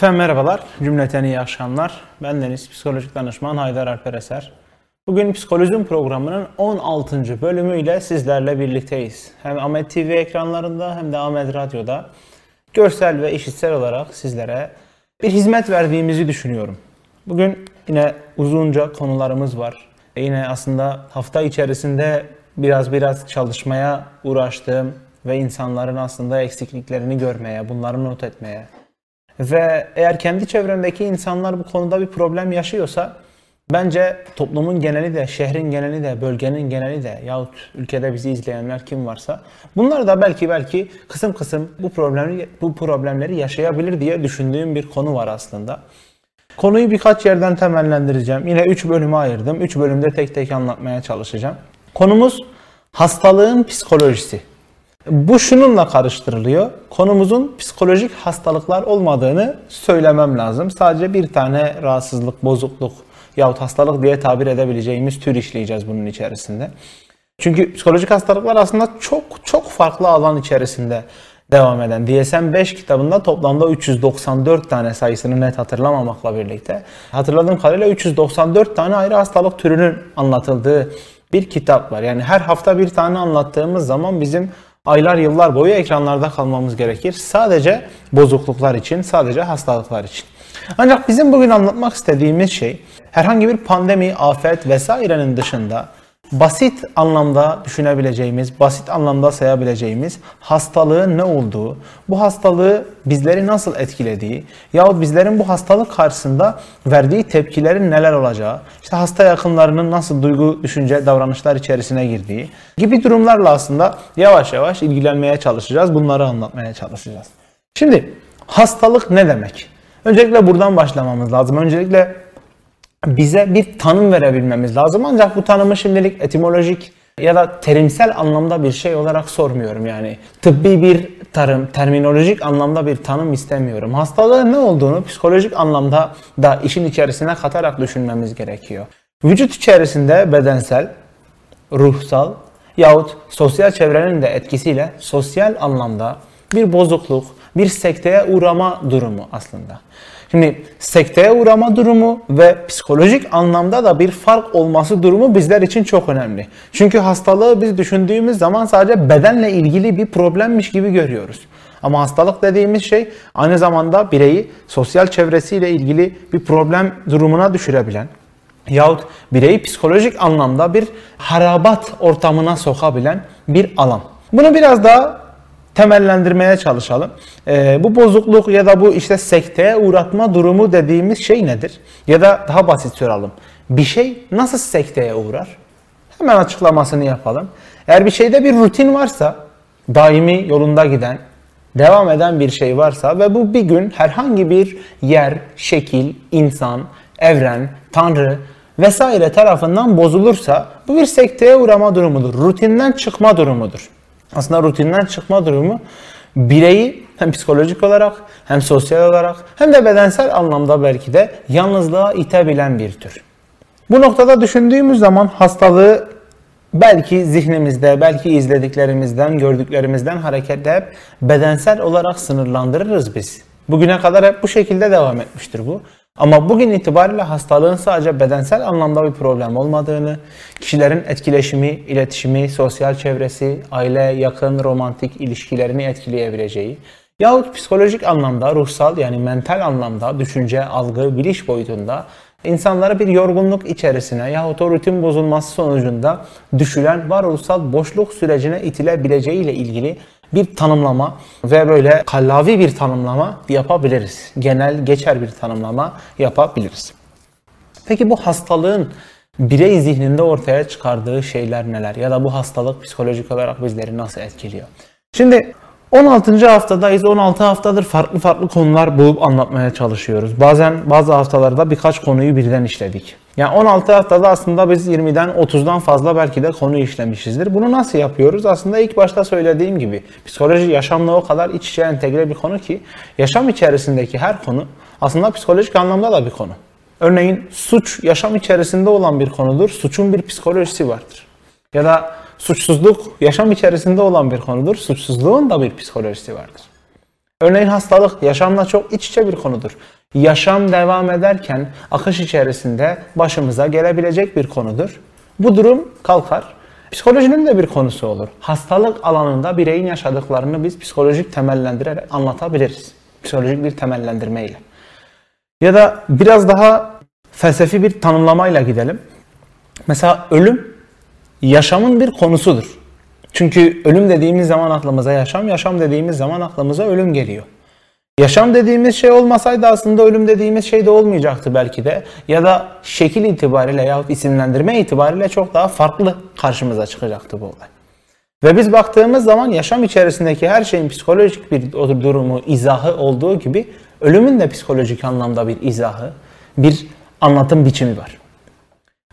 Efendim merhabalar, cümleten iyi akşamlar. Ben Deniz, psikolojik danışman Haydar Alper Eser. Bugün Psikolojim programının 16. bölümüyle sizlerle birlikteyiz. Hem Ahmet TV ekranlarında hem de Ahmet Radyo'da görsel ve işitsel olarak sizlere bir hizmet verdiğimizi düşünüyorum. Bugün yine uzunca konularımız var. E yine aslında hafta içerisinde biraz biraz çalışmaya uğraştığım ve insanların aslında eksikliklerini görmeye, bunları not etmeye, ve eğer kendi çevrendeki insanlar bu konuda bir problem yaşıyorsa bence toplumun geneli de, şehrin geneli de, bölgenin geneli de yahut ülkede bizi izleyenler kim varsa bunlar da belki belki kısım kısım bu problemleri bu problemleri yaşayabilir diye düşündüğüm bir konu var aslında. Konuyu birkaç yerden temellendireceğim. Yine 3 bölüme ayırdım. 3 bölümde tek tek anlatmaya çalışacağım. Konumuz hastalığın psikolojisi. Bu şununla karıştırılıyor. Konumuzun psikolojik hastalıklar olmadığını söylemem lazım. Sadece bir tane rahatsızlık, bozukluk yahut hastalık diye tabir edebileceğimiz tür işleyeceğiz bunun içerisinde. Çünkü psikolojik hastalıklar aslında çok çok farklı alan içerisinde devam eden. DSM-5 kitabında toplamda 394 tane sayısını net hatırlamamakla birlikte hatırladığım kadarıyla 394 tane ayrı hastalık türünün anlatıldığı bir kitap var. Yani her hafta bir tane anlattığımız zaman bizim aylar yıllar boyu ekranlarda kalmamız gerekir. Sadece bozukluklar için, sadece hastalıklar için. Ancak bizim bugün anlatmak istediğimiz şey herhangi bir pandemi, afet vesairenin dışında basit anlamda düşünebileceğimiz, basit anlamda sayabileceğimiz hastalığın ne olduğu, bu hastalığı bizleri nasıl etkilediği yahut bizlerin bu hastalık karşısında verdiği tepkilerin neler olacağı, işte hasta yakınlarının nasıl duygu, düşünce, davranışlar içerisine girdiği gibi durumlarla aslında yavaş yavaş ilgilenmeye çalışacağız. Bunları anlatmaya çalışacağız. Şimdi hastalık ne demek? Öncelikle buradan başlamamız lazım. Öncelikle bize bir tanım verebilmemiz lazım. Ancak bu tanımı şimdilik etimolojik ya da terimsel anlamda bir şey olarak sormuyorum yani. Tıbbi bir tarım, terminolojik anlamda bir tanım istemiyorum. Hastalığın ne olduğunu psikolojik anlamda da işin içerisine katarak düşünmemiz gerekiyor. Vücut içerisinde bedensel, ruhsal yahut sosyal çevrenin de etkisiyle sosyal anlamda bir bozukluk, bir sekteye uğrama durumu aslında. Şimdi sekteye uğrama durumu ve psikolojik anlamda da bir fark olması durumu bizler için çok önemli. Çünkü hastalığı biz düşündüğümüz zaman sadece bedenle ilgili bir problemmiş gibi görüyoruz. Ama hastalık dediğimiz şey aynı zamanda bireyi sosyal çevresiyle ilgili bir problem durumuna düşürebilen yahut bireyi psikolojik anlamda bir harabat ortamına sokabilen bir alan. Bunu biraz daha temellendirmeye çalışalım. Ee, bu bozukluk ya da bu işte sekteye uğratma durumu dediğimiz şey nedir? Ya da daha basit soralım. Bir şey nasıl sekteye uğrar? Hemen açıklamasını yapalım. Eğer bir şeyde bir rutin varsa, daimi yolunda giden, devam eden bir şey varsa ve bu bir gün herhangi bir yer, şekil, insan, evren, tanrı vesaire tarafından bozulursa bu bir sekteye uğrama durumudur. Rutinden çıkma durumudur aslında rutinden çıkma durumu bireyi hem psikolojik olarak hem sosyal olarak hem de bedensel anlamda belki de yalnızlığa itebilen bir tür. Bu noktada düşündüğümüz zaman hastalığı belki zihnimizde, belki izlediklerimizden, gördüklerimizden hareketle hep bedensel olarak sınırlandırırız biz. Bugüne kadar hep bu şekilde devam etmiştir bu. Ama bugün itibariyle hastalığın sadece bedensel anlamda bir problem olmadığını, kişilerin etkileşimi, iletişimi, sosyal çevresi, aile, yakın, romantik ilişkilerini etkileyebileceği yahut psikolojik anlamda, ruhsal yani mental anlamda, düşünce, algı, biliş boyutunda insanları bir yorgunluk içerisine yahut o rutin bozulması sonucunda düşülen varoluşsal boşluk sürecine itilebileceği ile ilgili bir tanımlama ve böyle kallavi bir tanımlama yapabiliriz. Genel geçer bir tanımlama yapabiliriz. Peki bu hastalığın birey zihninde ortaya çıkardığı şeyler neler? Ya da bu hastalık psikolojik olarak bizleri nasıl etkiliyor? Şimdi 16. haftadayız. 16 haftadır farklı farklı konular bulup anlatmaya çalışıyoruz. Bazen bazı haftalarda birkaç konuyu birden işledik. Yani 16 haftada aslında biz 20'den 30'dan fazla belki de konu işlemişizdir. Bunu nasıl yapıyoruz? Aslında ilk başta söylediğim gibi psikoloji yaşamla o kadar iç içe entegre bir konu ki yaşam içerisindeki her konu aslında psikolojik anlamda da bir konu. Örneğin suç yaşam içerisinde olan bir konudur. Suçun bir psikolojisi vardır. Ya da suçsuzluk yaşam içerisinde olan bir konudur. Suçsuzluğun da bir psikolojisi vardır. Örneğin hastalık yaşamla çok iç içe bir konudur. Yaşam devam ederken akış içerisinde başımıza gelebilecek bir konudur. Bu durum kalkar. Psikolojinin de bir konusu olur. Hastalık alanında bireyin yaşadıklarını biz psikolojik temellendirerek anlatabiliriz. Psikolojik bir temellendirmeyle. Ya da biraz daha felsefi bir tanımlamayla gidelim. Mesela ölüm yaşamın bir konusudur. Çünkü ölüm dediğimiz zaman aklımıza yaşam, yaşam dediğimiz zaman aklımıza ölüm geliyor. Yaşam dediğimiz şey olmasaydı aslında ölüm dediğimiz şey de olmayacaktı belki de. Ya da şekil itibariyle yahut isimlendirme itibariyle çok daha farklı karşımıza çıkacaktı bu olay. Ve biz baktığımız zaman yaşam içerisindeki her şeyin psikolojik bir durumu, izahı olduğu gibi ölümün de psikolojik anlamda bir izahı, bir anlatım biçimi var.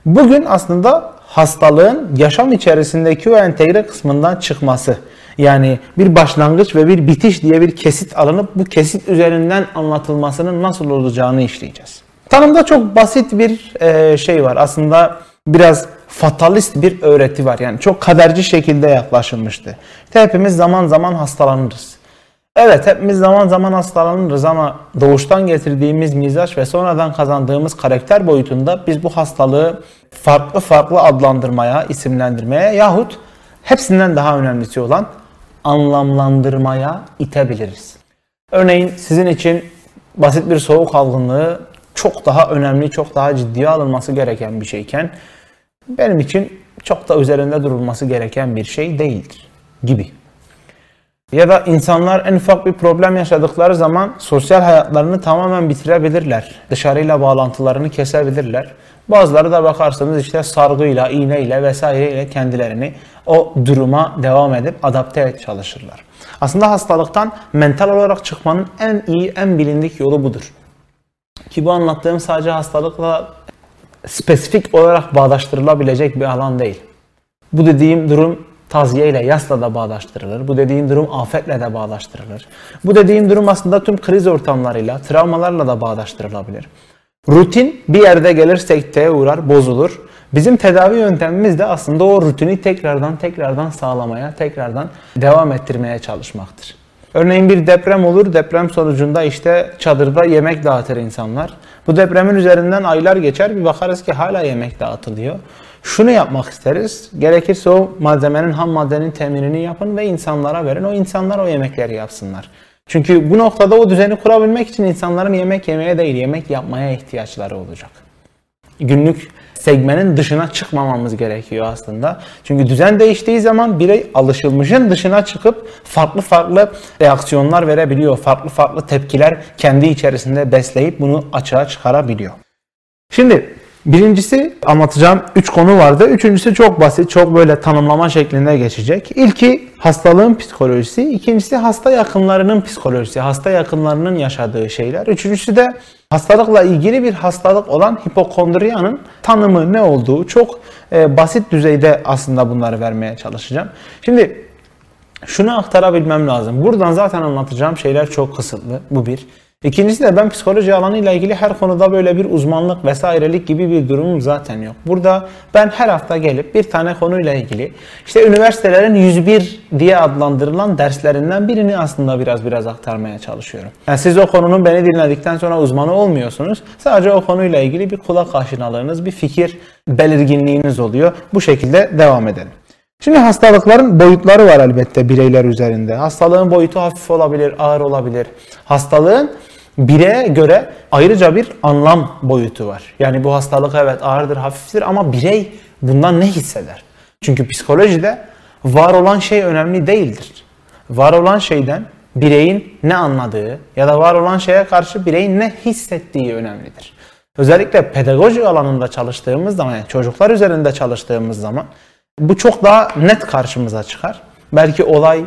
Bugün aslında hastalığın yaşam içerisindeki o entegre kısmından çıkması. Yani bir başlangıç ve bir bitiş diye bir kesit alınıp bu kesit üzerinden anlatılmasının nasıl olacağını işleyeceğiz. Tanımda çok basit bir e, şey var. Aslında biraz fatalist bir öğreti var. Yani çok kaderci şekilde yaklaşılmıştı. İşte hepimiz zaman zaman hastalanırız. Evet hepimiz zaman zaman hastalanırız ama doğuştan getirdiğimiz mizaç ve sonradan kazandığımız karakter boyutunda biz bu hastalığı farklı farklı adlandırmaya, isimlendirmeye yahut hepsinden daha önemlisi olan anlamlandırmaya itebiliriz. Örneğin sizin için basit bir soğuk algınlığı çok daha önemli, çok daha ciddiye alınması gereken bir şeyken benim için çok da üzerinde durulması gereken bir şey değildir gibi. Ya da insanlar en ufak bir problem yaşadıkları zaman sosyal hayatlarını tamamen bitirebilirler. Dışarıyla bağlantılarını kesebilirler. Bazıları da bakarsanız işte sargıyla, iğneyle vesaireyle kendilerini o duruma devam edip adapte et çalışırlar. Aslında hastalıktan mental olarak çıkmanın en iyi, en bilindik yolu budur. Ki bu anlattığım sadece hastalıkla spesifik olarak bağdaştırılabilecek bir alan değil. Bu dediğim durum taziye ile yasla da bağdaştırılır. Bu dediğim durum afetle de bağdaştırılır. Bu dediğim durum aslında tüm kriz ortamlarıyla, travmalarla da bağdaştırılabilir. Rutin bir yerde gelir sekteye uğrar, bozulur. Bizim tedavi yöntemimiz de aslında o rutini tekrardan tekrardan sağlamaya, tekrardan devam ettirmeye çalışmaktır. Örneğin bir deprem olur, deprem sonucunda işte çadırda yemek dağıtır insanlar. Bu depremin üzerinden aylar geçer, bir bakarız ki hala yemek dağıtılıyor. Şunu yapmak isteriz, gerekirse o malzemenin, ham maddenin teminini yapın ve insanlara verin. O insanlar o yemekleri yapsınlar. Çünkü bu noktada o düzeni kurabilmek için insanların yemek yemeye değil, yemek yapmaya ihtiyaçları olacak. Günlük segmenin dışına çıkmamamız gerekiyor aslında. Çünkü düzen değiştiği zaman birey alışılmışın dışına çıkıp farklı farklı reaksiyonlar verebiliyor. Farklı farklı tepkiler kendi içerisinde besleyip bunu açığa çıkarabiliyor. Şimdi Birincisi anlatacağım 3 konu vardı. Üçüncüsü çok basit, çok böyle tanımlama şeklinde geçecek. İlki hastalığın psikolojisi, ikincisi hasta yakınlarının psikolojisi, hasta yakınlarının yaşadığı şeyler. Üçüncüsü de hastalıkla ilgili bir hastalık olan hipokondriyanın tanımı ne olduğu çok e, basit düzeyde aslında bunları vermeye çalışacağım. Şimdi şunu aktarabilmem lazım. Buradan zaten anlatacağım şeyler çok kısıtlı. Bu bir. İkincisi de ben psikoloji alanıyla ilgili her konuda böyle bir uzmanlık vesairelik gibi bir durumum zaten yok. Burada ben her hafta gelip bir tane konuyla ilgili işte üniversitelerin 101 diye adlandırılan derslerinden birini aslında biraz biraz aktarmaya çalışıyorum. Yani siz o konunun beni dinledikten sonra uzmanı olmuyorsunuz. Sadece o konuyla ilgili bir kulak aşinalığınız, bir fikir belirginliğiniz oluyor. Bu şekilde devam edelim. Şimdi hastalıkların boyutları var elbette bireyler üzerinde. Hastalığın boyutu hafif olabilir, ağır olabilir. Hastalığın bireye göre ayrıca bir anlam boyutu var. Yani bu hastalık evet ağırdır, hafiftir ama birey bundan ne hisseder? Çünkü psikolojide var olan şey önemli değildir. Var olan şeyden bireyin ne anladığı ya da var olan şeye karşı bireyin ne hissettiği önemlidir. Özellikle pedagoji alanında çalıştığımız zaman, yani çocuklar üzerinde çalıştığımız zaman bu çok daha net karşımıza çıkar. Belki olay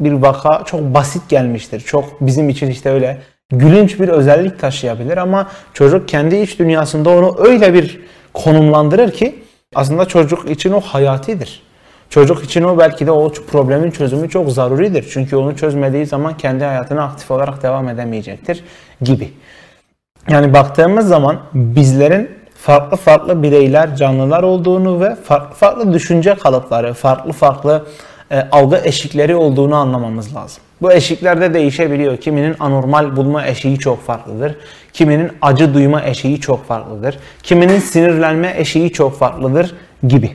bir vaka çok basit gelmiştir. Çok bizim için işte öyle gülünç bir özellik taşıyabilir ama çocuk kendi iç dünyasında onu öyle bir konumlandırır ki aslında çocuk için o hayatidir. Çocuk için o belki de o problemin çözümü çok zaruridir. Çünkü onu çözmediği zaman kendi hayatına aktif olarak devam edemeyecektir gibi. Yani baktığımız zaman bizlerin farklı farklı bireyler, canlılar olduğunu ve farklı farklı düşünce kalıpları, farklı farklı e, algı eşikleri olduğunu anlamamız lazım. Bu eşikler de değişebiliyor. Kiminin anormal bulma eşiği çok farklıdır. Kiminin acı duyma eşiği çok farklıdır. Kiminin sinirlenme eşiği çok farklıdır gibi.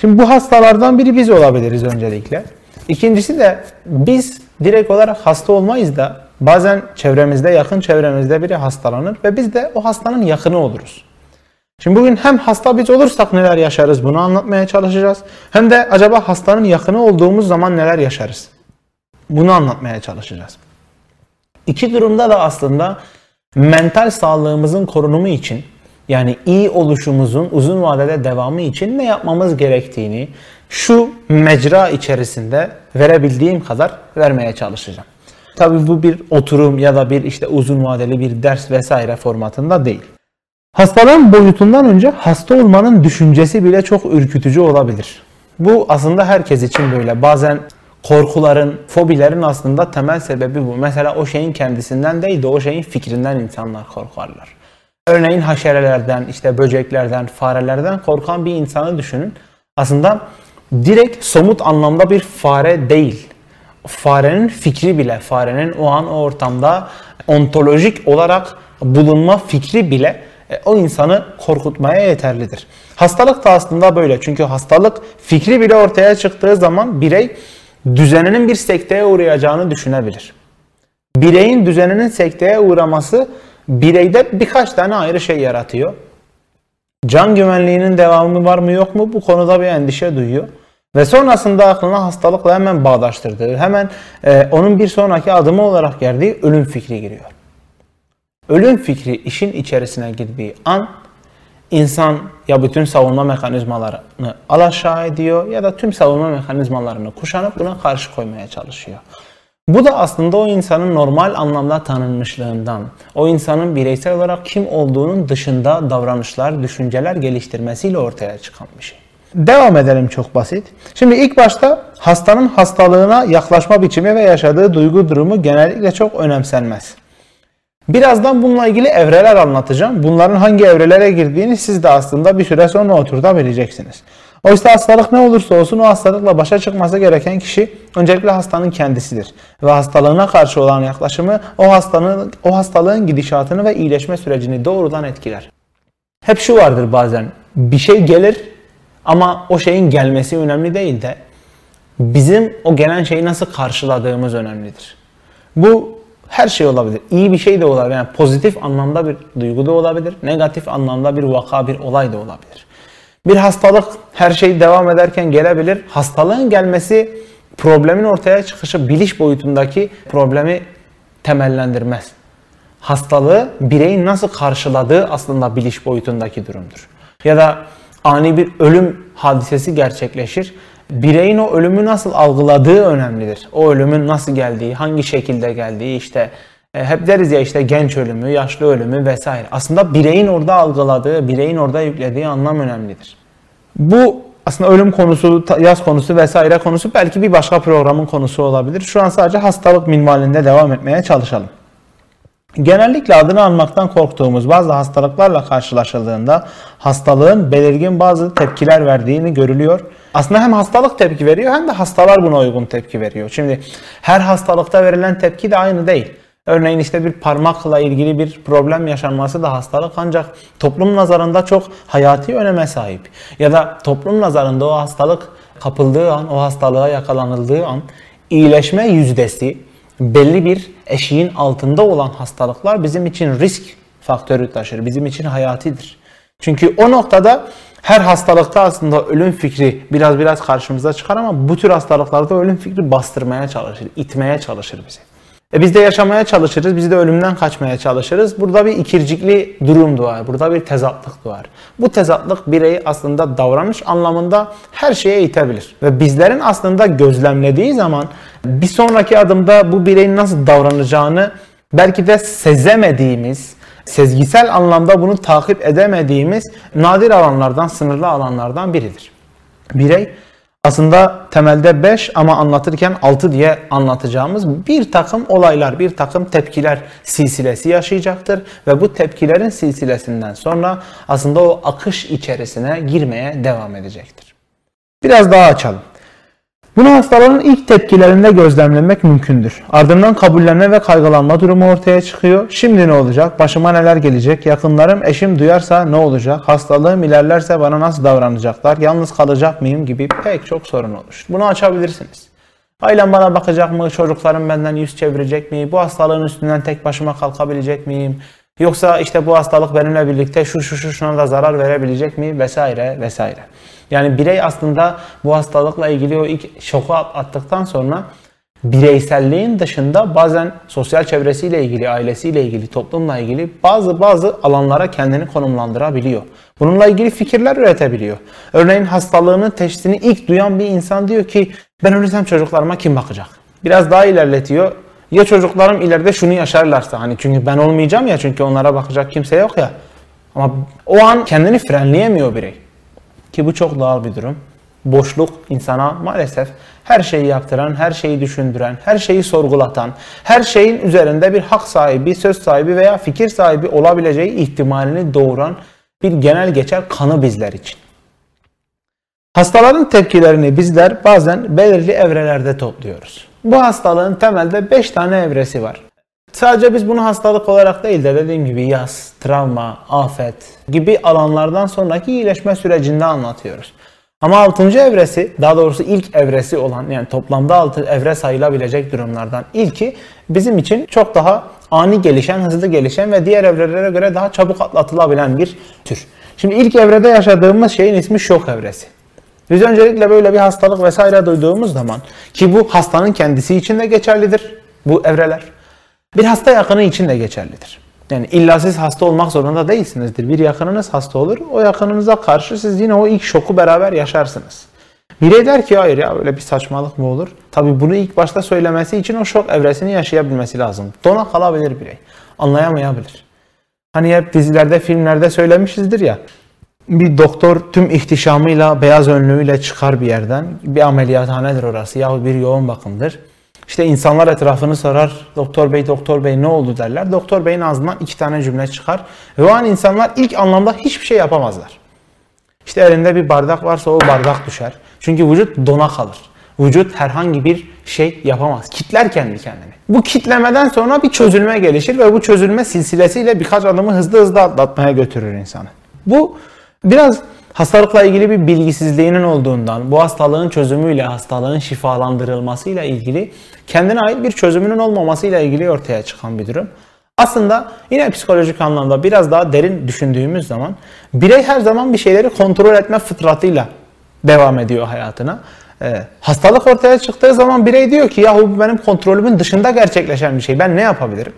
Şimdi bu hastalardan biri biz olabiliriz öncelikle. İkincisi de biz direkt olarak hasta olmayız da bazen çevremizde, yakın çevremizde biri hastalanır ve biz de o hastanın yakını oluruz. Şimdi bugün hem hasta biz olursak neler yaşarız bunu anlatmaya çalışacağız. Hem de acaba hastanın yakını olduğumuz zaman neler yaşarız? Bunu anlatmaya çalışacağız. İki durumda da aslında mental sağlığımızın korunumu için yani iyi oluşumuzun uzun vadede devamı için ne yapmamız gerektiğini şu mecra içerisinde verebildiğim kadar vermeye çalışacağım. Tabii bu bir oturum ya da bir işte uzun vadeli bir ders vesaire formatında değil. Hastalığın boyutundan önce hasta olmanın düşüncesi bile çok ürkütücü olabilir. Bu aslında herkes için böyle. Bazen korkuların, fobilerin aslında temel sebebi bu. Mesela o şeyin kendisinden değil de o şeyin fikrinden insanlar korkarlar. Örneğin haşerelerden, işte böceklerden, farelerden korkan bir insanı düşünün. Aslında direkt somut anlamda bir fare değil. Farenin fikri bile, farenin o an o ortamda ontolojik olarak bulunma fikri bile e, o insanı korkutmaya yeterlidir. Hastalık da aslında böyle. Çünkü hastalık fikri bile ortaya çıktığı zaman birey düzeninin bir sekteye uğrayacağını düşünebilir. Bireyin düzeninin sekteye uğraması bireyde birkaç tane ayrı şey yaratıyor. Can güvenliğinin devamı var mı yok mu bu konuda bir endişe duyuyor. Ve sonrasında aklına hastalıkla hemen bağdaştırdığı, hemen e, onun bir sonraki adımı olarak geldiği ölüm fikri giriyor. Ölüm fikri işin içerisine girdiği an insan ya bütün savunma mekanizmalarını alaşağı ediyor ya da tüm savunma mekanizmalarını kuşanıp buna karşı koymaya çalışıyor. Bu da aslında o insanın normal anlamda tanınmışlığından, o insanın bireysel olarak kim olduğunun dışında davranışlar, düşünceler geliştirmesiyle ortaya çıkan bir şey. Devam edelim çok basit. Şimdi ilk başta hastanın hastalığına yaklaşma biçimi ve yaşadığı duygu durumu genellikle çok önemsenmez. Birazdan bununla ilgili evreler anlatacağım. Bunların hangi evrelere girdiğini siz de aslında bir süre sonra oturda bileceksiniz. Oysa hastalık ne olursa olsun o hastalıkla başa çıkması gereken kişi öncelikle hastanın kendisidir. Ve hastalığına karşı olan yaklaşımı o hastanın o hastalığın gidişatını ve iyileşme sürecini doğrudan etkiler. Hep şu vardır bazen. Bir şey gelir ama o şeyin gelmesi önemli değil de bizim o gelen şeyi nasıl karşıladığımız önemlidir. Bu her şey olabilir. İyi bir şey de olabilir. Yani pozitif anlamda bir duygu da olabilir. Negatif anlamda bir vaka, bir olay da olabilir. Bir hastalık her şey devam ederken gelebilir. Hastalığın gelmesi problemin ortaya çıkışı biliş boyutundaki problemi temellendirmez. Hastalığı bireyin nasıl karşıladığı aslında biliş boyutundaki durumdur. Ya da ani bir ölüm hadisesi gerçekleşir bireyin o ölümü nasıl algıladığı önemlidir. O ölümün nasıl geldiği, hangi şekilde geldiği işte e, hep deriz ya işte genç ölümü, yaşlı ölümü vesaire. Aslında bireyin orada algıladığı, bireyin orada yüklediği anlam önemlidir. Bu aslında ölüm konusu, yaz konusu vesaire konusu belki bir başka programın konusu olabilir. Şu an sadece hastalık minvalinde devam etmeye çalışalım. Genellikle adını almaktan korktuğumuz bazı hastalıklarla karşılaşıldığında hastalığın belirgin bazı tepkiler verdiğini görülüyor. Aslında hem hastalık tepki veriyor hem de hastalar buna uygun tepki veriyor. Şimdi her hastalıkta verilen tepki de aynı değil. Örneğin işte bir parmakla ilgili bir problem yaşanması da hastalık ancak toplum nazarında çok hayati öneme sahip. Ya da toplum nazarında o hastalık kapıldığı an, o hastalığa yakalanıldığı an iyileşme yüzdesi belli bir eşiğin altında olan hastalıklar bizim için risk faktörü taşır. Bizim için hayatidir. Çünkü o noktada her hastalıkta aslında ölüm fikri biraz biraz karşımıza çıkar ama bu tür hastalıklarda ölüm fikri bastırmaya çalışır, itmeye çalışır bizi. E biz de yaşamaya çalışırız, biz de ölümden kaçmaya çalışırız. Burada bir ikircikli durum doğar, burada bir tezatlık doğar. Bu tezatlık bireyi aslında davranış anlamında her şeye itebilir. Ve bizlerin aslında gözlemlediği zaman bir sonraki adımda bu bireyin nasıl davranacağını belki de sezemediğimiz, sezgisel anlamda bunu takip edemediğimiz nadir alanlardan, sınırlı alanlardan biridir. Birey aslında temelde 5 ama anlatırken 6 diye anlatacağımız bir takım olaylar, bir takım tepkiler silsilesi yaşayacaktır. Ve bu tepkilerin silsilesinden sonra aslında o akış içerisine girmeye devam edecektir. Biraz daha açalım. Bunu hastalığın ilk tepkilerinde gözlemlemek mümkündür. Ardından kabullenme ve kaygılanma durumu ortaya çıkıyor. Şimdi ne olacak? Başıma neler gelecek? Yakınlarım, eşim duyarsa ne olacak? Hastalığım ilerlerse bana nasıl davranacaklar? Yalnız kalacak mıyım? Gibi pek çok sorun olur. Bunu açabilirsiniz. Ailem bana bakacak mı? Çocuklarım benden yüz çevirecek mi? Bu hastalığın üstünden tek başıma kalkabilecek miyim? Yoksa işte bu hastalık benimle birlikte şu şu şu şuna da zarar verebilecek mi? Vesaire vesaire. Yani birey aslında bu hastalıkla ilgili o ilk şoku attıktan sonra bireyselliğin dışında bazen sosyal çevresiyle ilgili, ailesiyle ilgili, toplumla ilgili bazı bazı alanlara kendini konumlandırabiliyor. Bununla ilgili fikirler üretebiliyor. Örneğin hastalığının teşhisini ilk duyan bir insan diyor ki ben ölürsem çocuklarıma kim bakacak? Biraz daha ilerletiyor. Ya çocuklarım ileride şunu yaşarlarsa hani çünkü ben olmayacağım ya çünkü onlara bakacak kimse yok ya. Ama o an kendini frenleyemiyor birey. Ki bu çok doğal bir durum. Boşluk insana maalesef her şeyi yaptıran, her şeyi düşündüren, her şeyi sorgulatan, her şeyin üzerinde bir hak sahibi, söz sahibi veya fikir sahibi olabileceği ihtimalini doğuran bir genel geçer kanı bizler için. Hastaların tepkilerini bizler bazen belirli evrelerde topluyoruz. Bu hastalığın temelde 5 tane evresi var. Sadece biz bunu hastalık olarak değil de dediğim gibi yas, travma, afet gibi alanlardan sonraki iyileşme sürecinde anlatıyoruz. Ama 6. evresi, daha doğrusu ilk evresi olan yani toplamda 6 evre sayılabilecek durumlardan ilki bizim için çok daha ani gelişen, hızlı gelişen ve diğer evrelere göre daha çabuk atlatılabilen bir tür. Şimdi ilk evrede yaşadığımız şeyin ismi şok evresi. Biz öncelikle böyle bir hastalık vesaire duyduğumuz zaman ki bu hastanın kendisi için de geçerlidir bu evreler. Bir hasta yakını için de geçerlidir. Yani illa siz hasta olmak zorunda değilsinizdir. Bir yakınınız hasta olur. O yakınınıza karşı siz yine o ilk şoku beraber yaşarsınız. Birey der ki hayır ya öyle bir saçmalık mı olur? Tabi bunu ilk başta söylemesi için o şok evresini yaşayabilmesi lazım. Dona kalabilir birey. Anlayamayabilir. Hani hep dizilerde, filmlerde söylemişizdir ya. Bir doktor tüm ihtişamıyla, beyaz önlüğüyle çıkar bir yerden. Bir ameliyathanedir orası yahut bir yoğun bakımdır. İşte insanlar etrafını sorar. Doktor bey, doktor bey ne oldu derler. Doktor beyin ağzından iki tane cümle çıkar. Ve o an insanlar ilk anlamda hiçbir şey yapamazlar. İşte elinde bir bardak varsa o bardak düşer. Çünkü vücut dona kalır. Vücut herhangi bir şey yapamaz. Kitler kendi kendini. Bu kitlemeden sonra bir çözülme gelişir ve bu çözülme silsilesiyle birkaç adımı hızlı hızlı atlatmaya götürür insanı. Bu biraz hastalıkla ilgili bir bilgisizliğinin olduğundan, bu hastalığın çözümüyle, hastalığın şifalandırılmasıyla ilgili kendine ait bir çözümünün olmamasıyla ilgili ortaya çıkan bir durum. Aslında yine psikolojik anlamda biraz daha derin düşündüğümüz zaman birey her zaman bir şeyleri kontrol etme fıtratıyla devam ediyor hayatına. Ee, hastalık ortaya çıktığı zaman birey diyor ki yahu bu benim kontrolümün dışında gerçekleşen bir şey. Ben ne yapabilirim?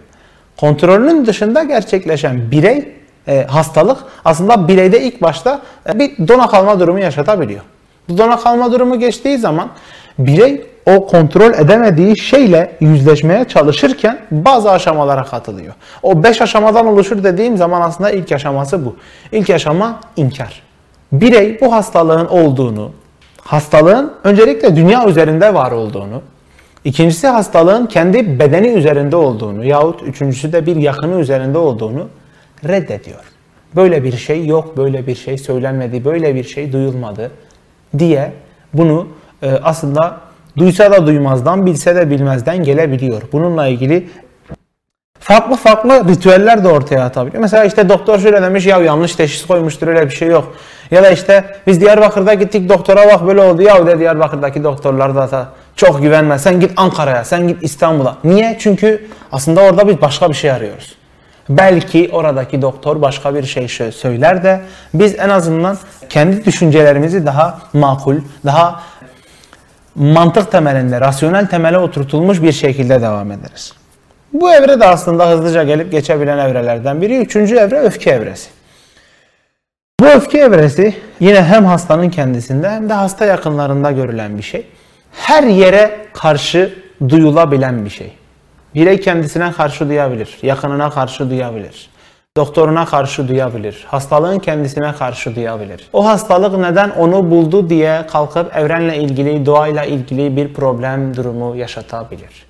Kontrolünün dışında gerçekleşen birey e, hastalık aslında bireyde ilk başta e, bir dona durumu yaşatabiliyor. Bu dona durumu geçtiği zaman birey o kontrol edemediği şeyle yüzleşmeye çalışırken bazı aşamalara katılıyor. O beş aşamadan oluşur dediğim zaman aslında ilk aşaması bu. İlk aşama inkar. Birey bu hastalığın olduğunu, hastalığın öncelikle dünya üzerinde var olduğunu, ikincisi hastalığın kendi bedeni üzerinde olduğunu yahut üçüncüsü de bir yakını üzerinde olduğunu reddediyor. Böyle bir şey yok, böyle bir şey söylenmedi, böyle bir şey duyulmadı diye bunu e, aslında duysa da duymazdan, bilse de bilmezden gelebiliyor. Bununla ilgili farklı farklı ritüeller de ortaya atabiliyor. Mesela işte doktor şöyle demiş ya yanlış teşhis koymuştur öyle bir şey yok. Ya da işte biz Diyarbakır'da gittik doktora bak böyle oldu ya de Diyarbakır'daki doktorlar da çok güvenme. Sen git Ankara'ya, sen git İstanbul'a. Niye? Çünkü aslında orada biz başka bir şey arıyoruz. Belki oradaki doktor başka bir şey söyler de biz en azından kendi düşüncelerimizi daha makul, daha mantık temelinde, rasyonel temele oturtulmuş bir şekilde devam ederiz. Bu evre de aslında hızlıca gelip geçebilen evrelerden biri. Üçüncü evre öfke evresi. Bu öfke evresi yine hem hastanın kendisinde hem de hasta yakınlarında görülen bir şey. Her yere karşı duyulabilen bir şey. Birey kendisine karşı duyabilir, yakınına karşı duyabilir, doktoruna karşı duyabilir, hastalığın kendisine karşı duyabilir. O hastalık neden onu buldu diye kalkıp evrenle ilgili, doğayla ilgili bir problem durumu yaşatabilir.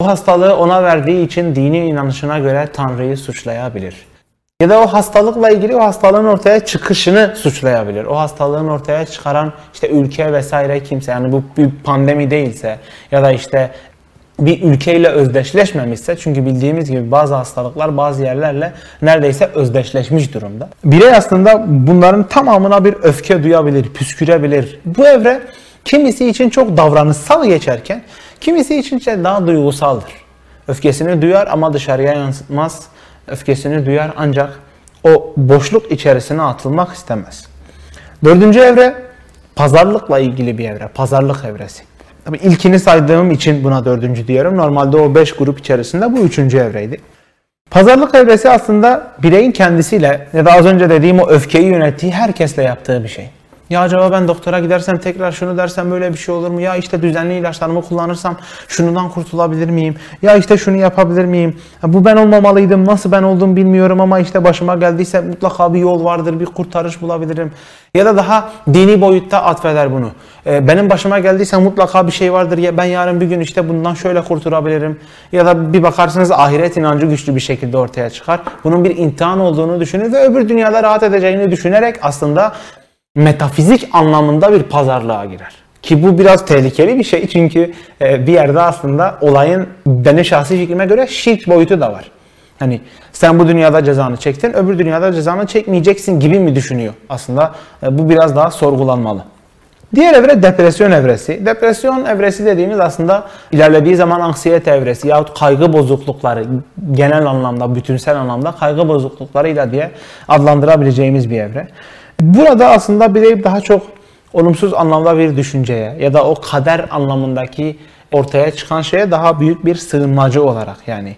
O hastalığı ona verdiği için dini inanışına göre Tanrı'yı suçlayabilir. Ya da o hastalıkla ilgili o hastalığın ortaya çıkışını suçlayabilir. O hastalığın ortaya çıkaran işte ülke vesaire kimse yani bu bir pandemi değilse ya da işte bir ülkeyle özdeşleşmemişse çünkü bildiğimiz gibi bazı hastalıklar bazı yerlerle neredeyse özdeşleşmiş durumda. Birey aslında bunların tamamına bir öfke duyabilir, püskürebilir. Bu evre kimisi için çok davranışsal geçerken kimisi için ise daha duygusaldır. Öfkesini duyar ama dışarıya yansıtmaz. Öfkesini duyar ancak o boşluk içerisine atılmak istemez. Dördüncü evre pazarlıkla ilgili bir evre. Pazarlık evresi. Tabii ilkini saydığım için buna dördüncü diyorum. Normalde o beş grup içerisinde bu üçüncü evreydi. Pazarlık evresi aslında bireyin kendisiyle ya da az önce dediğim o öfkeyi yönettiği herkesle yaptığı bir şey. Ya acaba ben doktora gidersem tekrar şunu dersem böyle bir şey olur mu? Ya işte düzenli ilaçlarımı kullanırsam şundan kurtulabilir miyim? Ya işte şunu yapabilir miyim? Bu ben olmamalıydım. Nasıl ben oldum bilmiyorum ama işte başıma geldiyse mutlaka bir yol vardır. Bir kurtarış bulabilirim. Ya da daha dini boyutta atfeder bunu. Ee, benim başıma geldiyse mutlaka bir şey vardır. Ya ben yarın bir gün işte bundan şöyle kurtulabilirim. Ya da bir bakarsınız ahiret inancı güçlü bir şekilde ortaya çıkar. Bunun bir imtihan olduğunu düşünür ve öbür dünyada rahat edeceğini düşünerek aslında metafizik anlamında bir pazarlığa girer. Ki bu biraz tehlikeli bir şey çünkü e, bir yerde aslında olayın benim şahsi fikrime göre şirk boyutu da var. Hani sen bu dünyada cezanı çektin, öbür dünyada cezanı çekmeyeceksin gibi mi düşünüyor? Aslında e, bu biraz daha sorgulanmalı. Diğer evre depresyon evresi. Depresyon evresi dediğimiz aslında ilerlediği zaman anksiyete evresi yahut kaygı bozuklukları genel anlamda, bütünsel anlamda kaygı bozukluklarıyla diye adlandırabileceğimiz bir evre. Burada aslında birey daha çok olumsuz anlamda bir düşünceye ya da o kader anlamındaki ortaya çıkan şeye daha büyük bir sığınmacı olarak yani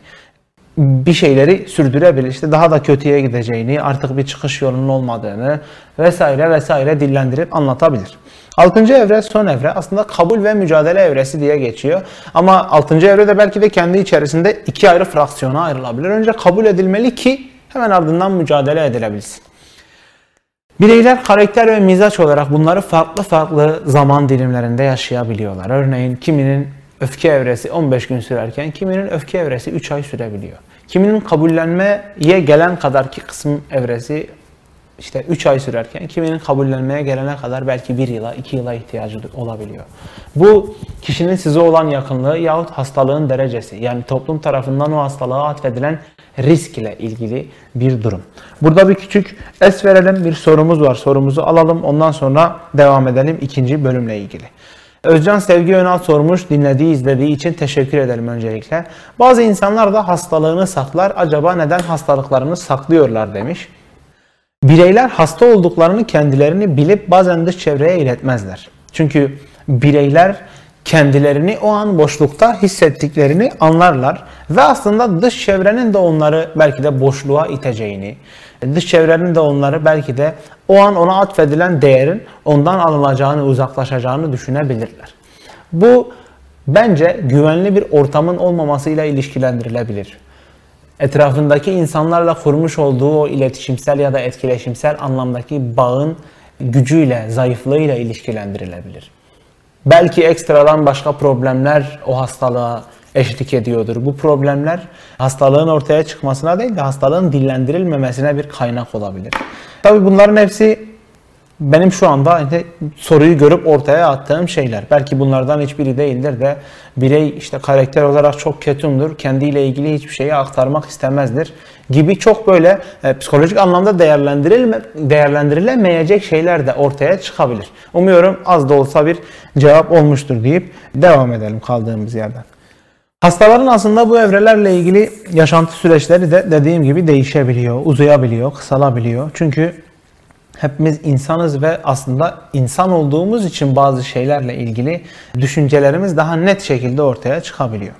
bir şeyleri sürdürebilir. İşte daha da kötüye gideceğini, artık bir çıkış yolunun olmadığını vesaire vesaire dillendirip anlatabilir. Altıncı evre son evre aslında kabul ve mücadele evresi diye geçiyor. Ama altıncı evre de belki de kendi içerisinde iki ayrı fraksiyona ayrılabilir. Önce kabul edilmeli ki hemen ardından mücadele edilebilsin. Bireyler karakter ve mizaç olarak bunları farklı farklı zaman dilimlerinde yaşayabiliyorlar. Örneğin kiminin öfke evresi 15 gün sürerken kiminin öfke evresi 3 ay sürebiliyor. Kiminin kabullenmeye gelen kadarki kısım evresi işte 3 ay sürerken kiminin kabullenmeye gelene kadar belki 1 yıla 2 yıla ihtiyacı olabiliyor. Bu kişinin size olan yakınlığı yahut hastalığın derecesi yani toplum tarafından o hastalığa atfedilen risk ile ilgili bir durum. Burada bir küçük es verelim bir sorumuz var sorumuzu alalım ondan sonra devam edelim ikinci bölümle ilgili. Özcan Sevgi Önal sormuş, dinlediği, izlediği için teşekkür edelim öncelikle. Bazı insanlar da hastalığını saklar, acaba neden hastalıklarını saklıyorlar demiş. Bireyler hasta olduklarını kendilerini bilip bazen dış çevreye iletmezler. Çünkü bireyler kendilerini o an boşlukta hissettiklerini anlarlar ve aslında dış çevrenin de onları belki de boşluğa iteceğini, dış çevrenin de onları belki de o an ona atfedilen değerin ondan alınacağını, uzaklaşacağını düşünebilirler. Bu bence güvenli bir ortamın olmamasıyla ilişkilendirilebilir etrafındaki insanlarla kurmuş olduğu o iletişimsel ya da etkileşimsel anlamdaki bağın gücüyle, zayıflığıyla ilişkilendirilebilir. Belki ekstradan başka problemler o hastalığa eşlik ediyordur. Bu problemler hastalığın ortaya çıkmasına değil de hastalığın dillendirilmemesine bir kaynak olabilir. Tabi bunların hepsi benim şu anda işte soruyu görüp ortaya attığım şeyler. Belki bunlardan hiçbiri değildir de birey işte karakter olarak çok ketumdur. Kendiyle ilgili hiçbir şeyi aktarmak istemezdir gibi çok böyle e, psikolojik anlamda değerlendirilme, değerlendirilemeyecek şeyler de ortaya çıkabilir. Umuyorum az da olsa bir cevap olmuştur deyip devam edelim kaldığımız yerden. Hastaların aslında bu evrelerle ilgili yaşantı süreçleri de dediğim gibi değişebiliyor, uzayabiliyor, kısalabiliyor. Çünkü hepimiz insanız ve aslında insan olduğumuz için bazı şeylerle ilgili düşüncelerimiz daha net şekilde ortaya çıkabiliyor.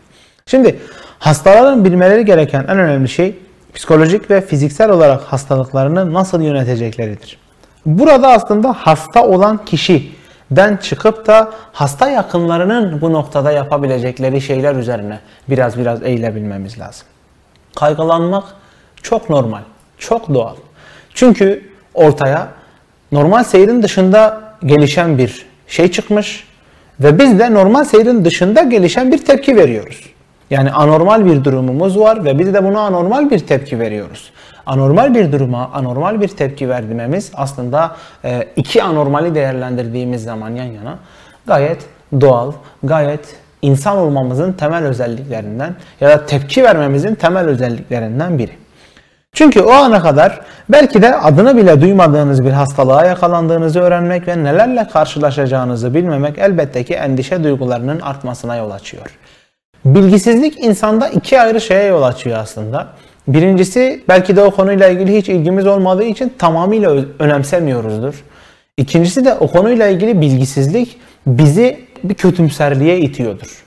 Şimdi hastaların bilmeleri gereken en önemli şey psikolojik ve fiziksel olarak hastalıklarını nasıl yönetecekleridir. Burada aslında hasta olan kişiden çıkıp da hasta yakınlarının bu noktada yapabilecekleri şeyler üzerine biraz biraz eğilebilmemiz lazım. Kaygılanmak çok normal, çok doğal. Çünkü ortaya normal seyrin dışında gelişen bir şey çıkmış ve biz de normal seyrin dışında gelişen bir tepki veriyoruz. Yani anormal bir durumumuz var ve biz de buna anormal bir tepki veriyoruz. Anormal bir duruma anormal bir tepki vermemiz aslında e, iki anormali değerlendirdiğimiz zaman yan yana gayet doğal, gayet insan olmamızın temel özelliklerinden ya da tepki vermemizin temel özelliklerinden biri. Çünkü o ana kadar belki de adını bile duymadığınız bir hastalığa yakalandığınızı öğrenmek ve nelerle karşılaşacağınızı bilmemek elbette ki endişe duygularının artmasına yol açıyor. Bilgisizlik insanda iki ayrı şeye yol açıyor aslında. Birincisi belki de o konuyla ilgili hiç ilgimiz olmadığı için tamamıyla önemsemiyoruzdur. İkincisi de o konuyla ilgili bilgisizlik bizi bir kötümserliğe itiyordur.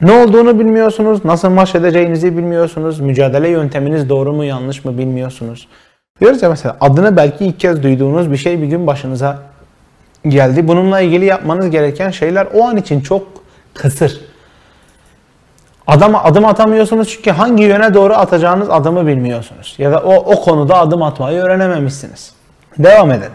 Ne olduğunu bilmiyorsunuz, nasıl baş edeceğinizi bilmiyorsunuz, mücadele yönteminiz doğru mu yanlış mı bilmiyorsunuz. Diyoruz ya mesela adını belki ilk kez duyduğunuz bir şey bir gün başınıza geldi. Bununla ilgili yapmanız gereken şeyler o an için çok kısır. Adama adım atamıyorsunuz çünkü hangi yöne doğru atacağınız adımı bilmiyorsunuz. Ya da o, o konuda adım atmayı öğrenememişsiniz. Devam edelim.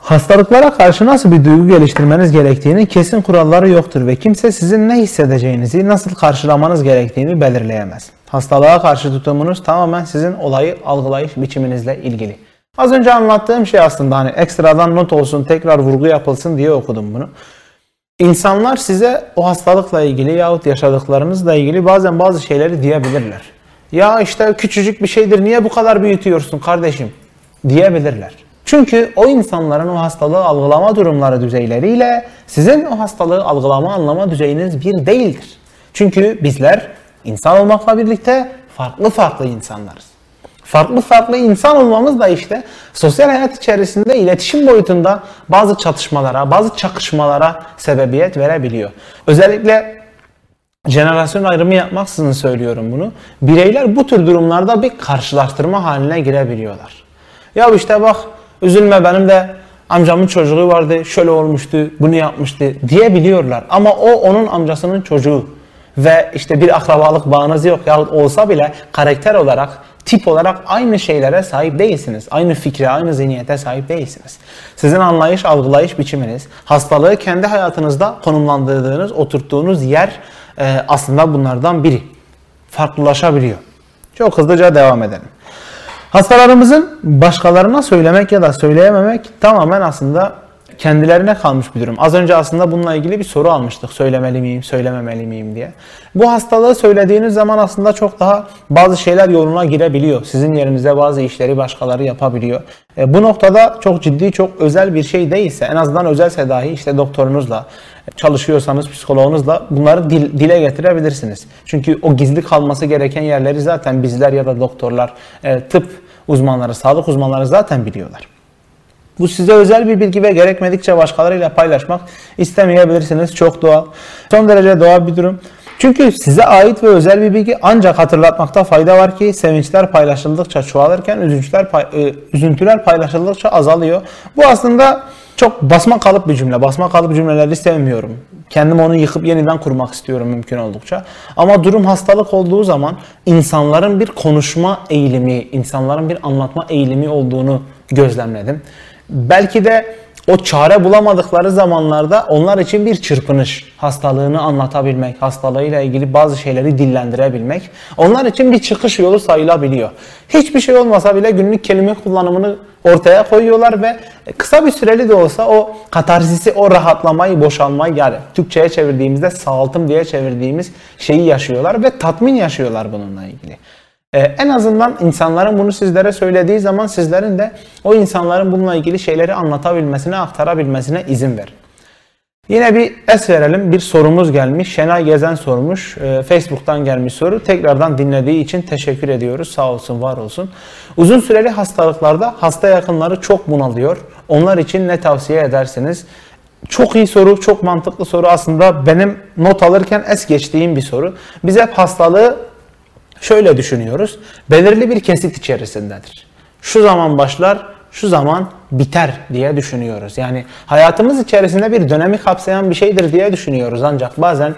Hastalıklara karşı nasıl bir duygu geliştirmeniz gerektiğini kesin kuralları yoktur ve kimse sizin ne hissedeceğinizi, nasıl karşılamanız gerektiğini belirleyemez. Hastalığa karşı tutumunuz tamamen sizin olayı algılayış biçiminizle ilgili. Az önce anlattığım şey aslında hani ekstradan not olsun, tekrar vurgu yapılsın diye okudum bunu. İnsanlar size o hastalıkla ilgili yahut yaşadıklarınızla ilgili bazen bazı şeyleri diyebilirler. Ya işte küçücük bir şeydir niye bu kadar büyütüyorsun kardeşim diyebilirler. Çünkü o insanların o hastalığı algılama durumları düzeyleriyle sizin o hastalığı algılama anlama düzeyiniz bir değildir. Çünkü bizler insan olmakla birlikte farklı farklı insanlarız. Farklı farklı insan olmamız da işte sosyal hayat içerisinde iletişim boyutunda bazı çatışmalara, bazı çakışmalara sebebiyet verebiliyor. Özellikle jenerasyon ayrımı yapmaksızın söylüyorum bunu. Bireyler bu tür durumlarda bir karşılaştırma haline girebiliyorlar. Ya işte bak üzülme benim de amcamın çocuğu vardı, şöyle olmuştu, bunu yapmıştı diyebiliyorlar. Ama o onun amcasının çocuğu ve işte bir akrabalık bağınız yok yahut olsa bile karakter olarak tip olarak aynı şeylere sahip değilsiniz. Aynı fikre, aynı zihniyete sahip değilsiniz. Sizin anlayış, algılayış biçiminiz, hastalığı kendi hayatınızda konumlandırdığınız, oturttuğunuz yer e, aslında bunlardan biri. Farklılaşabiliyor. Çok hızlıca devam edelim. Hastalarımızın başkalarına söylemek ya da söyleyememek tamamen aslında kendilerine kalmış bir durum. Az önce aslında bununla ilgili bir soru almıştık. Söylemeli miyim, söylememeli miyim diye. Bu hastalığı söylediğiniz zaman aslında çok daha bazı şeyler yoluna girebiliyor. Sizin yerinize bazı işleri başkaları yapabiliyor. E, bu noktada çok ciddi, çok özel bir şey değilse, en azından özelse dahi işte doktorunuzla, çalışıyorsanız psikoloğunuzla bunları dil, dile getirebilirsiniz. Çünkü o gizli kalması gereken yerleri zaten bizler ya da doktorlar, e, tıp uzmanları, sağlık uzmanları zaten biliyorlar. Bu size özel bir bilgi ve gerekmedikçe başkalarıyla paylaşmak istemeyebilirsiniz. Çok doğal. Son derece doğal bir durum. Çünkü size ait ve özel bir bilgi ancak hatırlatmakta fayda var ki sevinçler paylaşıldıkça çoğalırken üzüntüler, pay, e, üzüntüler paylaşıldıkça azalıyor. Bu aslında çok basma kalıp bir cümle. Basma kalıp cümleleri sevmiyorum. Kendim onu yıkıp yeniden kurmak istiyorum mümkün oldukça. Ama durum hastalık olduğu zaman insanların bir konuşma eğilimi, insanların bir anlatma eğilimi olduğunu gözlemledim belki de o çare bulamadıkları zamanlarda onlar için bir çırpınış, hastalığını anlatabilmek, hastalığıyla ilgili bazı şeyleri dillendirebilmek onlar için bir çıkış yolu sayılabiliyor. Hiçbir şey olmasa bile günlük kelime kullanımını ortaya koyuyorlar ve kısa bir süreli de olsa o katarsisi, o rahatlamayı, boşalmayı yani Türkçe'ye çevirdiğimizde sağaltım diye çevirdiğimiz şeyi yaşıyorlar ve tatmin yaşıyorlar bununla ilgili. Ee, en azından insanların bunu sizlere söylediği zaman sizlerin de o insanların bununla ilgili şeyleri anlatabilmesine, aktarabilmesine izin verin. Yine bir es verelim. Bir sorumuz gelmiş. Şenay Gezen sormuş. Ee, Facebook'tan gelmiş soru. Tekrardan dinlediği için teşekkür ediyoruz. Sağ olsun, var olsun. Uzun süreli hastalıklarda hasta yakınları çok bunalıyor. Onlar için ne tavsiye edersiniz? Çok iyi soru, çok mantıklı soru. Aslında benim not alırken es geçtiğim bir soru. Biz hep hastalığı şöyle düşünüyoruz. Belirli bir kesit içerisindedir. Şu zaman başlar, şu zaman biter diye düşünüyoruz. Yani hayatımız içerisinde bir dönemi kapsayan bir şeydir diye düşünüyoruz. Ancak bazen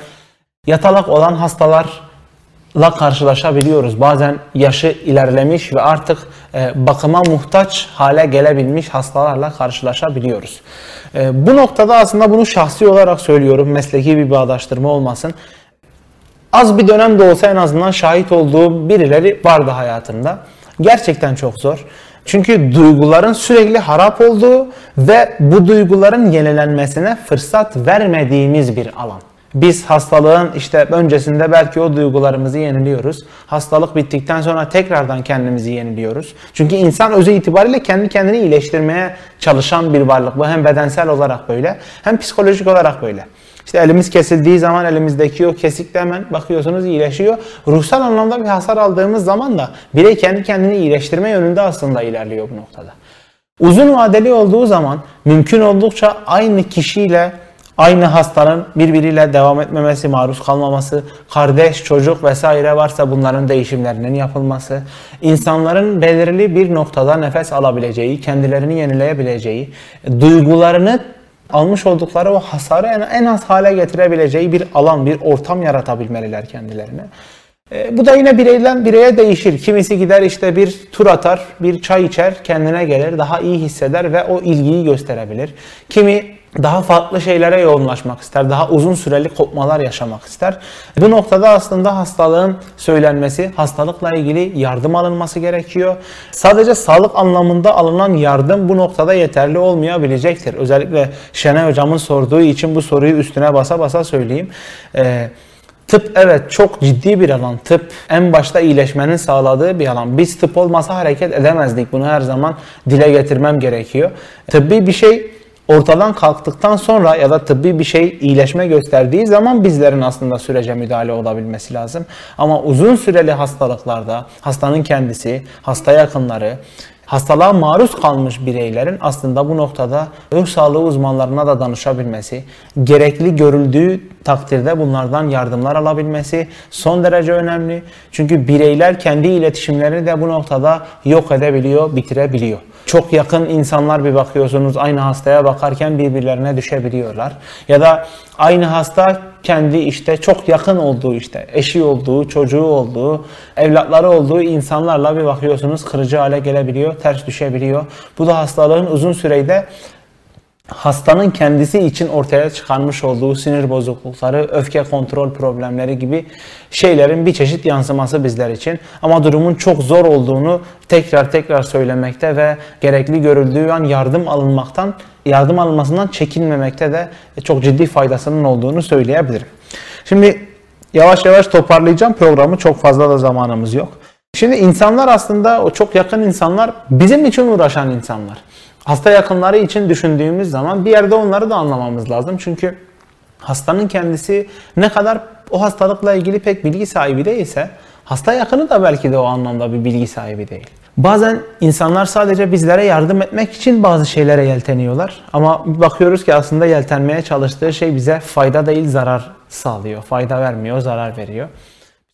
yatalak olan hastalarla karşılaşabiliyoruz. Bazen yaşı ilerlemiş ve artık e, bakıma muhtaç hale gelebilmiş hastalarla karşılaşabiliyoruz. E, bu noktada aslında bunu şahsi olarak söylüyorum. Mesleki bir bağdaştırma olmasın az bir dönem de olsa en azından şahit olduğum birileri vardı hayatımda. Gerçekten çok zor. Çünkü duyguların sürekli harap olduğu ve bu duyguların yenilenmesine fırsat vermediğimiz bir alan. Biz hastalığın işte öncesinde belki o duygularımızı yeniliyoruz. Hastalık bittikten sonra tekrardan kendimizi yeniliyoruz. Çünkü insan özü itibariyle kendi kendini iyileştirmeye çalışan bir varlık. Bu hem bedensel olarak böyle hem psikolojik olarak böyle. İşte elimiz kesildiği zaman elimizdeki o kesik de hemen bakıyorsunuz iyileşiyor. Ruhsal anlamda bir hasar aldığımız zaman da birey kendi kendini iyileştirme yönünde aslında ilerliyor bu noktada. Uzun vadeli olduğu zaman mümkün oldukça aynı kişiyle aynı hastanın birbiriyle devam etmemesi, maruz kalmaması, kardeş, çocuk vesaire varsa bunların değişimlerinin yapılması, insanların belirli bir noktada nefes alabileceği, kendilerini yenileyebileceği, duygularını almış oldukları o hasarı en az hale getirebileceği bir alan, bir ortam yaratabilmeliler kendilerine. E, bu da yine bireyden bireye değişir. Kimisi gider işte bir tur atar, bir çay içer, kendine gelir, daha iyi hisseder ve o ilgiyi gösterebilir. Kimi daha farklı şeylere yoğunlaşmak ister, daha uzun süreli kopmalar yaşamak ister. Bu noktada aslında hastalığın söylenmesi, hastalıkla ilgili yardım alınması gerekiyor. Sadece sağlık anlamında alınan yardım bu noktada yeterli olmayabilecektir. Özellikle Şenay hocamın sorduğu için bu soruyu üstüne basa basa söyleyeyim. Ee, Tıp evet çok ciddi bir alan. Tıp en başta iyileşmenin sağladığı bir alan. Biz tıp olmasa hareket edemezdik. Bunu her zaman dile getirmem gerekiyor. Tıbbi bir şey ortadan kalktıktan sonra ya da tıbbi bir şey iyileşme gösterdiği zaman bizlerin aslında sürece müdahale olabilmesi lazım. Ama uzun süreli hastalıklarda hastanın kendisi, hasta yakınları, hastalığa maruz kalmış bireylerin aslında bu noktada ruh sağlığı uzmanlarına da danışabilmesi, gerekli görüldüğü takdirde bunlardan yardımlar alabilmesi son derece önemli. Çünkü bireyler kendi iletişimlerini de bu noktada yok edebiliyor, bitirebiliyor. Çok yakın insanlar bir bakıyorsunuz aynı hastaya bakarken birbirlerine düşebiliyorlar. Ya da aynı hasta kendi işte çok yakın olduğu işte eşi olduğu, çocuğu olduğu, evlatları olduğu insanlarla bir bakıyorsunuz kırıcı hale gelebiliyor, ters düşebiliyor. Bu da hastalığın uzun sürede hastanın kendisi için ortaya çıkarmış olduğu sinir bozuklukları, öfke kontrol problemleri gibi şeylerin bir çeşit yansıması bizler için. Ama durumun çok zor olduğunu tekrar tekrar söylemekte ve gerekli görüldüğü an yardım alınmaktan, yardım alınmasından çekinmemekte de çok ciddi faydasının olduğunu söyleyebilirim. Şimdi yavaş yavaş toparlayacağım programı. Çok fazla da zamanımız yok. Şimdi insanlar aslında o çok yakın insanlar bizim için uğraşan insanlar hasta yakınları için düşündüğümüz zaman bir yerde onları da anlamamız lazım. Çünkü hastanın kendisi ne kadar o hastalıkla ilgili pek bilgi sahibi değilse hasta yakını da belki de o anlamda bir bilgi sahibi değil. Bazen insanlar sadece bizlere yardım etmek için bazı şeylere yelteniyorlar. Ama bakıyoruz ki aslında yeltenmeye çalıştığı şey bize fayda değil zarar sağlıyor. Fayda vermiyor, zarar veriyor.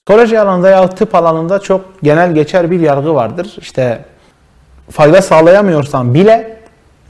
Psikoloji alanında ya tıp alanında çok genel geçer bir yargı vardır. İşte fayda sağlayamıyorsan bile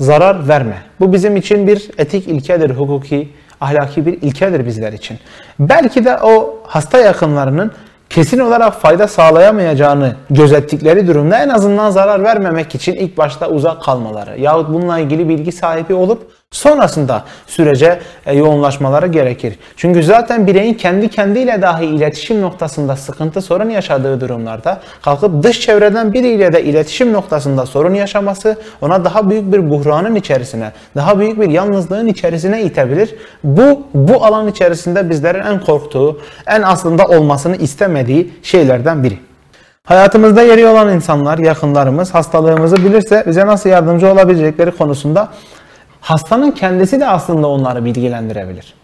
zarar verme. Bu bizim için bir etik ilkedir, hukuki, ahlaki bir ilkedir bizler için. Belki de o hasta yakınlarının kesin olarak fayda sağlayamayacağını gözettikleri durumda en azından zarar vermemek için ilk başta uzak kalmaları yahut bununla ilgili bilgi sahibi olup sonrasında sürece e, yoğunlaşmaları gerekir. Çünkü zaten bireyin kendi kendiyle dahi iletişim noktasında sıkıntı sorun yaşadığı durumlarda kalkıp dış çevreden biriyle de iletişim noktasında sorun yaşaması ona daha büyük bir buhranın içerisine, daha büyük bir yalnızlığın içerisine itebilir. Bu bu alan içerisinde bizlerin en korktuğu, en aslında olmasını istemediği şeylerden biri. Hayatımızda yeri olan insanlar, yakınlarımız hastalığımızı bilirse bize nasıl yardımcı olabilecekleri konusunda hastanın kendisi de aslında onları bilgilendirebilir.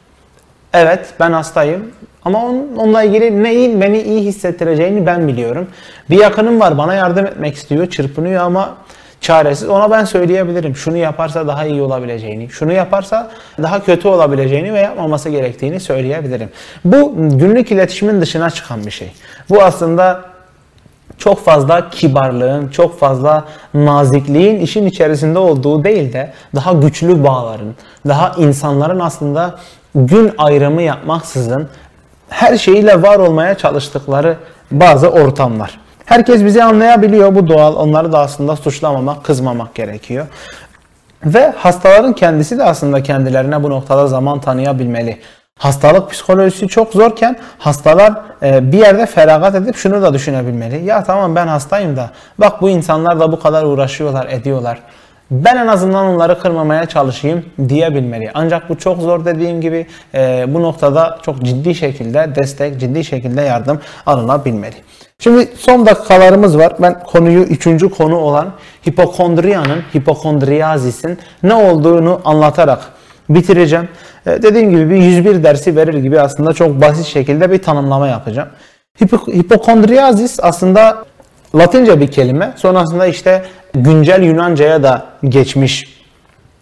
Evet ben hastayım ama onunla ilgili neyin beni iyi hissettireceğini ben biliyorum. Bir yakınım var bana yardım etmek istiyor, çırpınıyor ama çaresiz. Ona ben söyleyebilirim. Şunu yaparsa daha iyi olabileceğini, şunu yaparsa daha kötü olabileceğini ve yapmaması gerektiğini söyleyebilirim. Bu günlük iletişimin dışına çıkan bir şey. Bu aslında çok fazla kibarlığın, çok fazla nazikliğin işin içerisinde olduğu değil de daha güçlü bağların, daha insanların aslında gün ayrımı yapmaksızın her şeyiyle var olmaya çalıştıkları bazı ortamlar. Herkes bizi anlayabiliyor bu doğal. Onları da aslında suçlamamak, kızmamak gerekiyor. Ve hastaların kendisi de aslında kendilerine bu noktada zaman tanıyabilmeli. Hastalık psikolojisi çok zorken hastalar e, bir yerde feragat edip şunu da düşünebilmeli. Ya tamam ben hastayım da bak bu insanlar da bu kadar uğraşıyorlar, ediyorlar. Ben en azından onları kırmamaya çalışayım diyebilmeli. Ancak bu çok zor dediğim gibi e, bu noktada çok ciddi şekilde destek, ciddi şekilde yardım alınabilmeli. Şimdi son dakikalarımız var. Ben konuyu üçüncü konu olan hipokondriyanın, hipokondriyazisin ne olduğunu anlatarak bitireceğim. Ee, dediğim gibi bir 101 dersi verir gibi aslında çok basit şekilde bir tanımlama yapacağım. Hipo hipokondriyazis aslında Latince bir kelime. Sonrasında işte güncel Yunanca'ya da geçmiş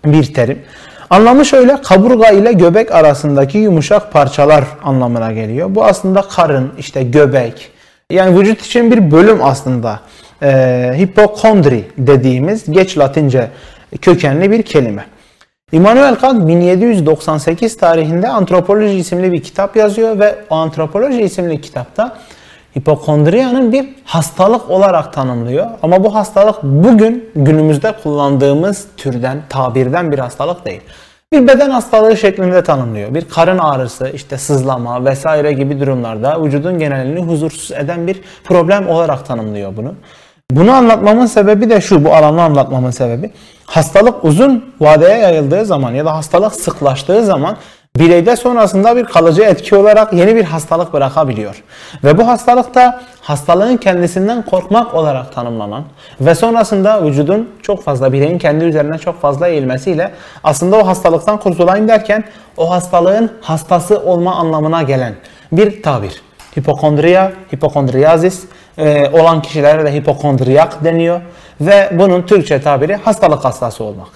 bir terim. Anlamı şöyle kaburga ile göbek arasındaki yumuşak parçalar anlamına geliyor. Bu aslında karın, işte göbek. Yani vücut için bir bölüm aslında. Ee, hipokondri dediğimiz geç Latince kökenli bir kelime. Immanuel Kant 1798 tarihinde Antropoloji isimli bir kitap yazıyor ve o Antropoloji isimli kitapta hipokondriyanın bir hastalık olarak tanımlıyor. Ama bu hastalık bugün günümüzde kullandığımız türden, tabirden bir hastalık değil. Bir beden hastalığı şeklinde tanımlıyor. Bir karın ağrısı, işte sızlama vesaire gibi durumlarda vücudun genelini huzursuz eden bir problem olarak tanımlıyor bunu. Bunu anlatmamın sebebi de şu, bu alanı anlatmamın sebebi. Hastalık uzun vadeye yayıldığı zaman ya da hastalık sıklaştığı zaman bireyde sonrasında bir kalıcı etki olarak yeni bir hastalık bırakabiliyor. Ve bu hastalıkta hastalığın kendisinden korkmak olarak tanımlanan ve sonrasında vücudun çok fazla bireyin kendi üzerine çok fazla eğilmesiyle aslında o hastalıktan kurtulayım derken o hastalığın hastası olma anlamına gelen bir tabir. Hipokondriya, hipokondriyazis e, olan kişilere de hipokondriyak deniyor ve bunun Türkçe tabiri hastalık hastası olmak.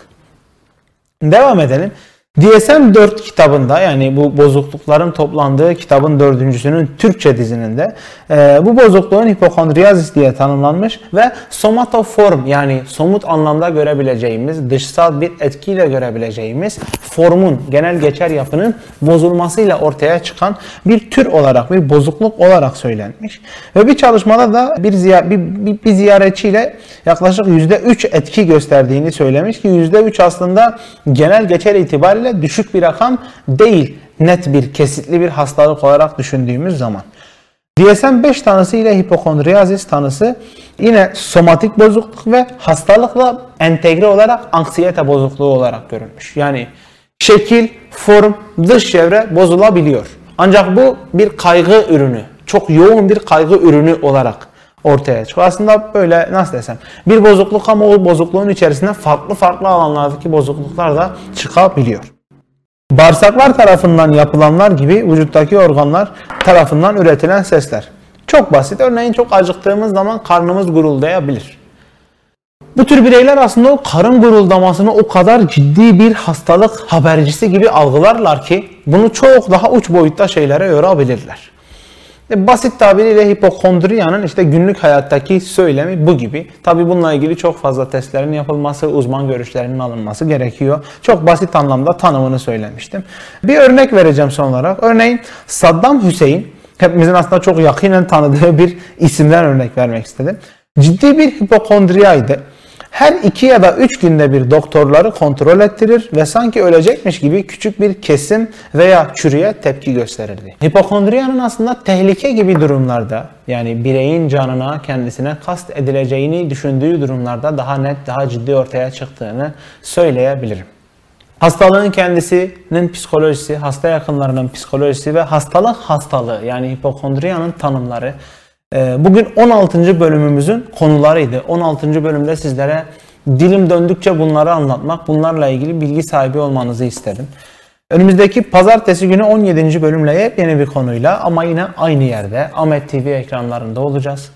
Devam edelim. DSM-4 kitabında yani bu bozuklukların toplandığı kitabın dördüncüsünün Türkçe dizininde e, bu bozukluğun hipokondriyazis diye tanımlanmış ve somatoform yani somut anlamda görebileceğimiz dışsal bir etkiyle görebileceğimiz formun genel geçer yapının bozulmasıyla ortaya çıkan bir tür olarak bir bozukluk olarak söylenmiş. Ve bir çalışmada da bir, ziy bir, bir, bir ziyaretçiyle yaklaşık %3 etki gösterdiğini söylemiş ki %3 aslında genel geçer itibariyle itibariyle düşük bir rakam değil. Net bir, kesitli bir hastalık olarak düşündüğümüz zaman. DSM-5 tanısı ile hipokondriyazis tanısı yine somatik bozukluk ve hastalıkla entegre olarak anksiyete bozukluğu olarak görülmüş. Yani şekil, form, dış çevre bozulabiliyor. Ancak bu bir kaygı ürünü, çok yoğun bir kaygı ürünü olarak ortaya çıkıyor. Aslında böyle nasıl desem bir bozukluk ama o bozukluğun içerisinde farklı farklı alanlardaki bozukluklar da çıkabiliyor. Bağırsaklar tarafından yapılanlar gibi vücuttaki organlar tarafından üretilen sesler. Çok basit. Örneğin çok acıktığımız zaman karnımız guruldayabilir. Bu tür bireyler aslında o karın guruldamasını o kadar ciddi bir hastalık habercisi gibi algılarlar ki bunu çok daha uç boyutta şeylere yorabilirler. E, basit tabiriyle hipokondriyanın işte günlük hayattaki söylemi bu gibi. Tabi bununla ilgili çok fazla testlerin yapılması, uzman görüşlerinin alınması gerekiyor. Çok basit anlamda tanımını söylemiştim. Bir örnek vereceğim son olarak. Örneğin Saddam Hüseyin, hepimizin aslında çok yakinen tanıdığı bir isimden örnek vermek istedim. Ciddi bir hipokondriyaydı her iki ya da üç günde bir doktorları kontrol ettirir ve sanki ölecekmiş gibi küçük bir kesim veya çürüye tepki gösterirdi. Hipokondriyanın aslında tehlike gibi durumlarda yani bireyin canına kendisine kast edileceğini düşündüğü durumlarda daha net, daha ciddi ortaya çıktığını söyleyebilirim. Hastalığın kendisinin psikolojisi, hasta yakınlarının psikolojisi ve hastalık hastalığı yani hipokondriyanın tanımları bugün 16. bölümümüzün konularıydı. 16. bölümde sizlere dilim döndükçe bunları anlatmak, bunlarla ilgili bilgi sahibi olmanızı istedim. Önümüzdeki pazartesi günü 17. bölümle yepyeni bir konuyla ama yine aynı yerde Ahmet TV ekranlarında olacağız.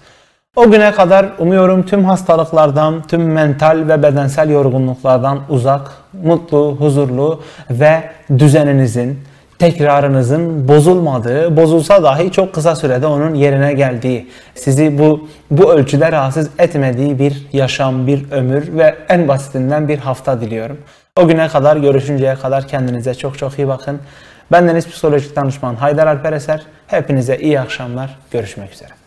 O güne kadar umuyorum tüm hastalıklardan, tüm mental ve bedensel yorgunluklardan uzak, mutlu, huzurlu ve düzeninizin, tekrarınızın bozulmadığı, bozulsa dahi çok kısa sürede onun yerine geldiği, sizi bu bu ölçüde rahatsız etmediği bir yaşam, bir ömür ve en basitinden bir hafta diliyorum. O güne kadar görüşünceye kadar kendinize çok çok iyi bakın. Bendeniz psikolojik danışman Haydar Alper Eser. Hepinize iyi akşamlar. Görüşmek üzere.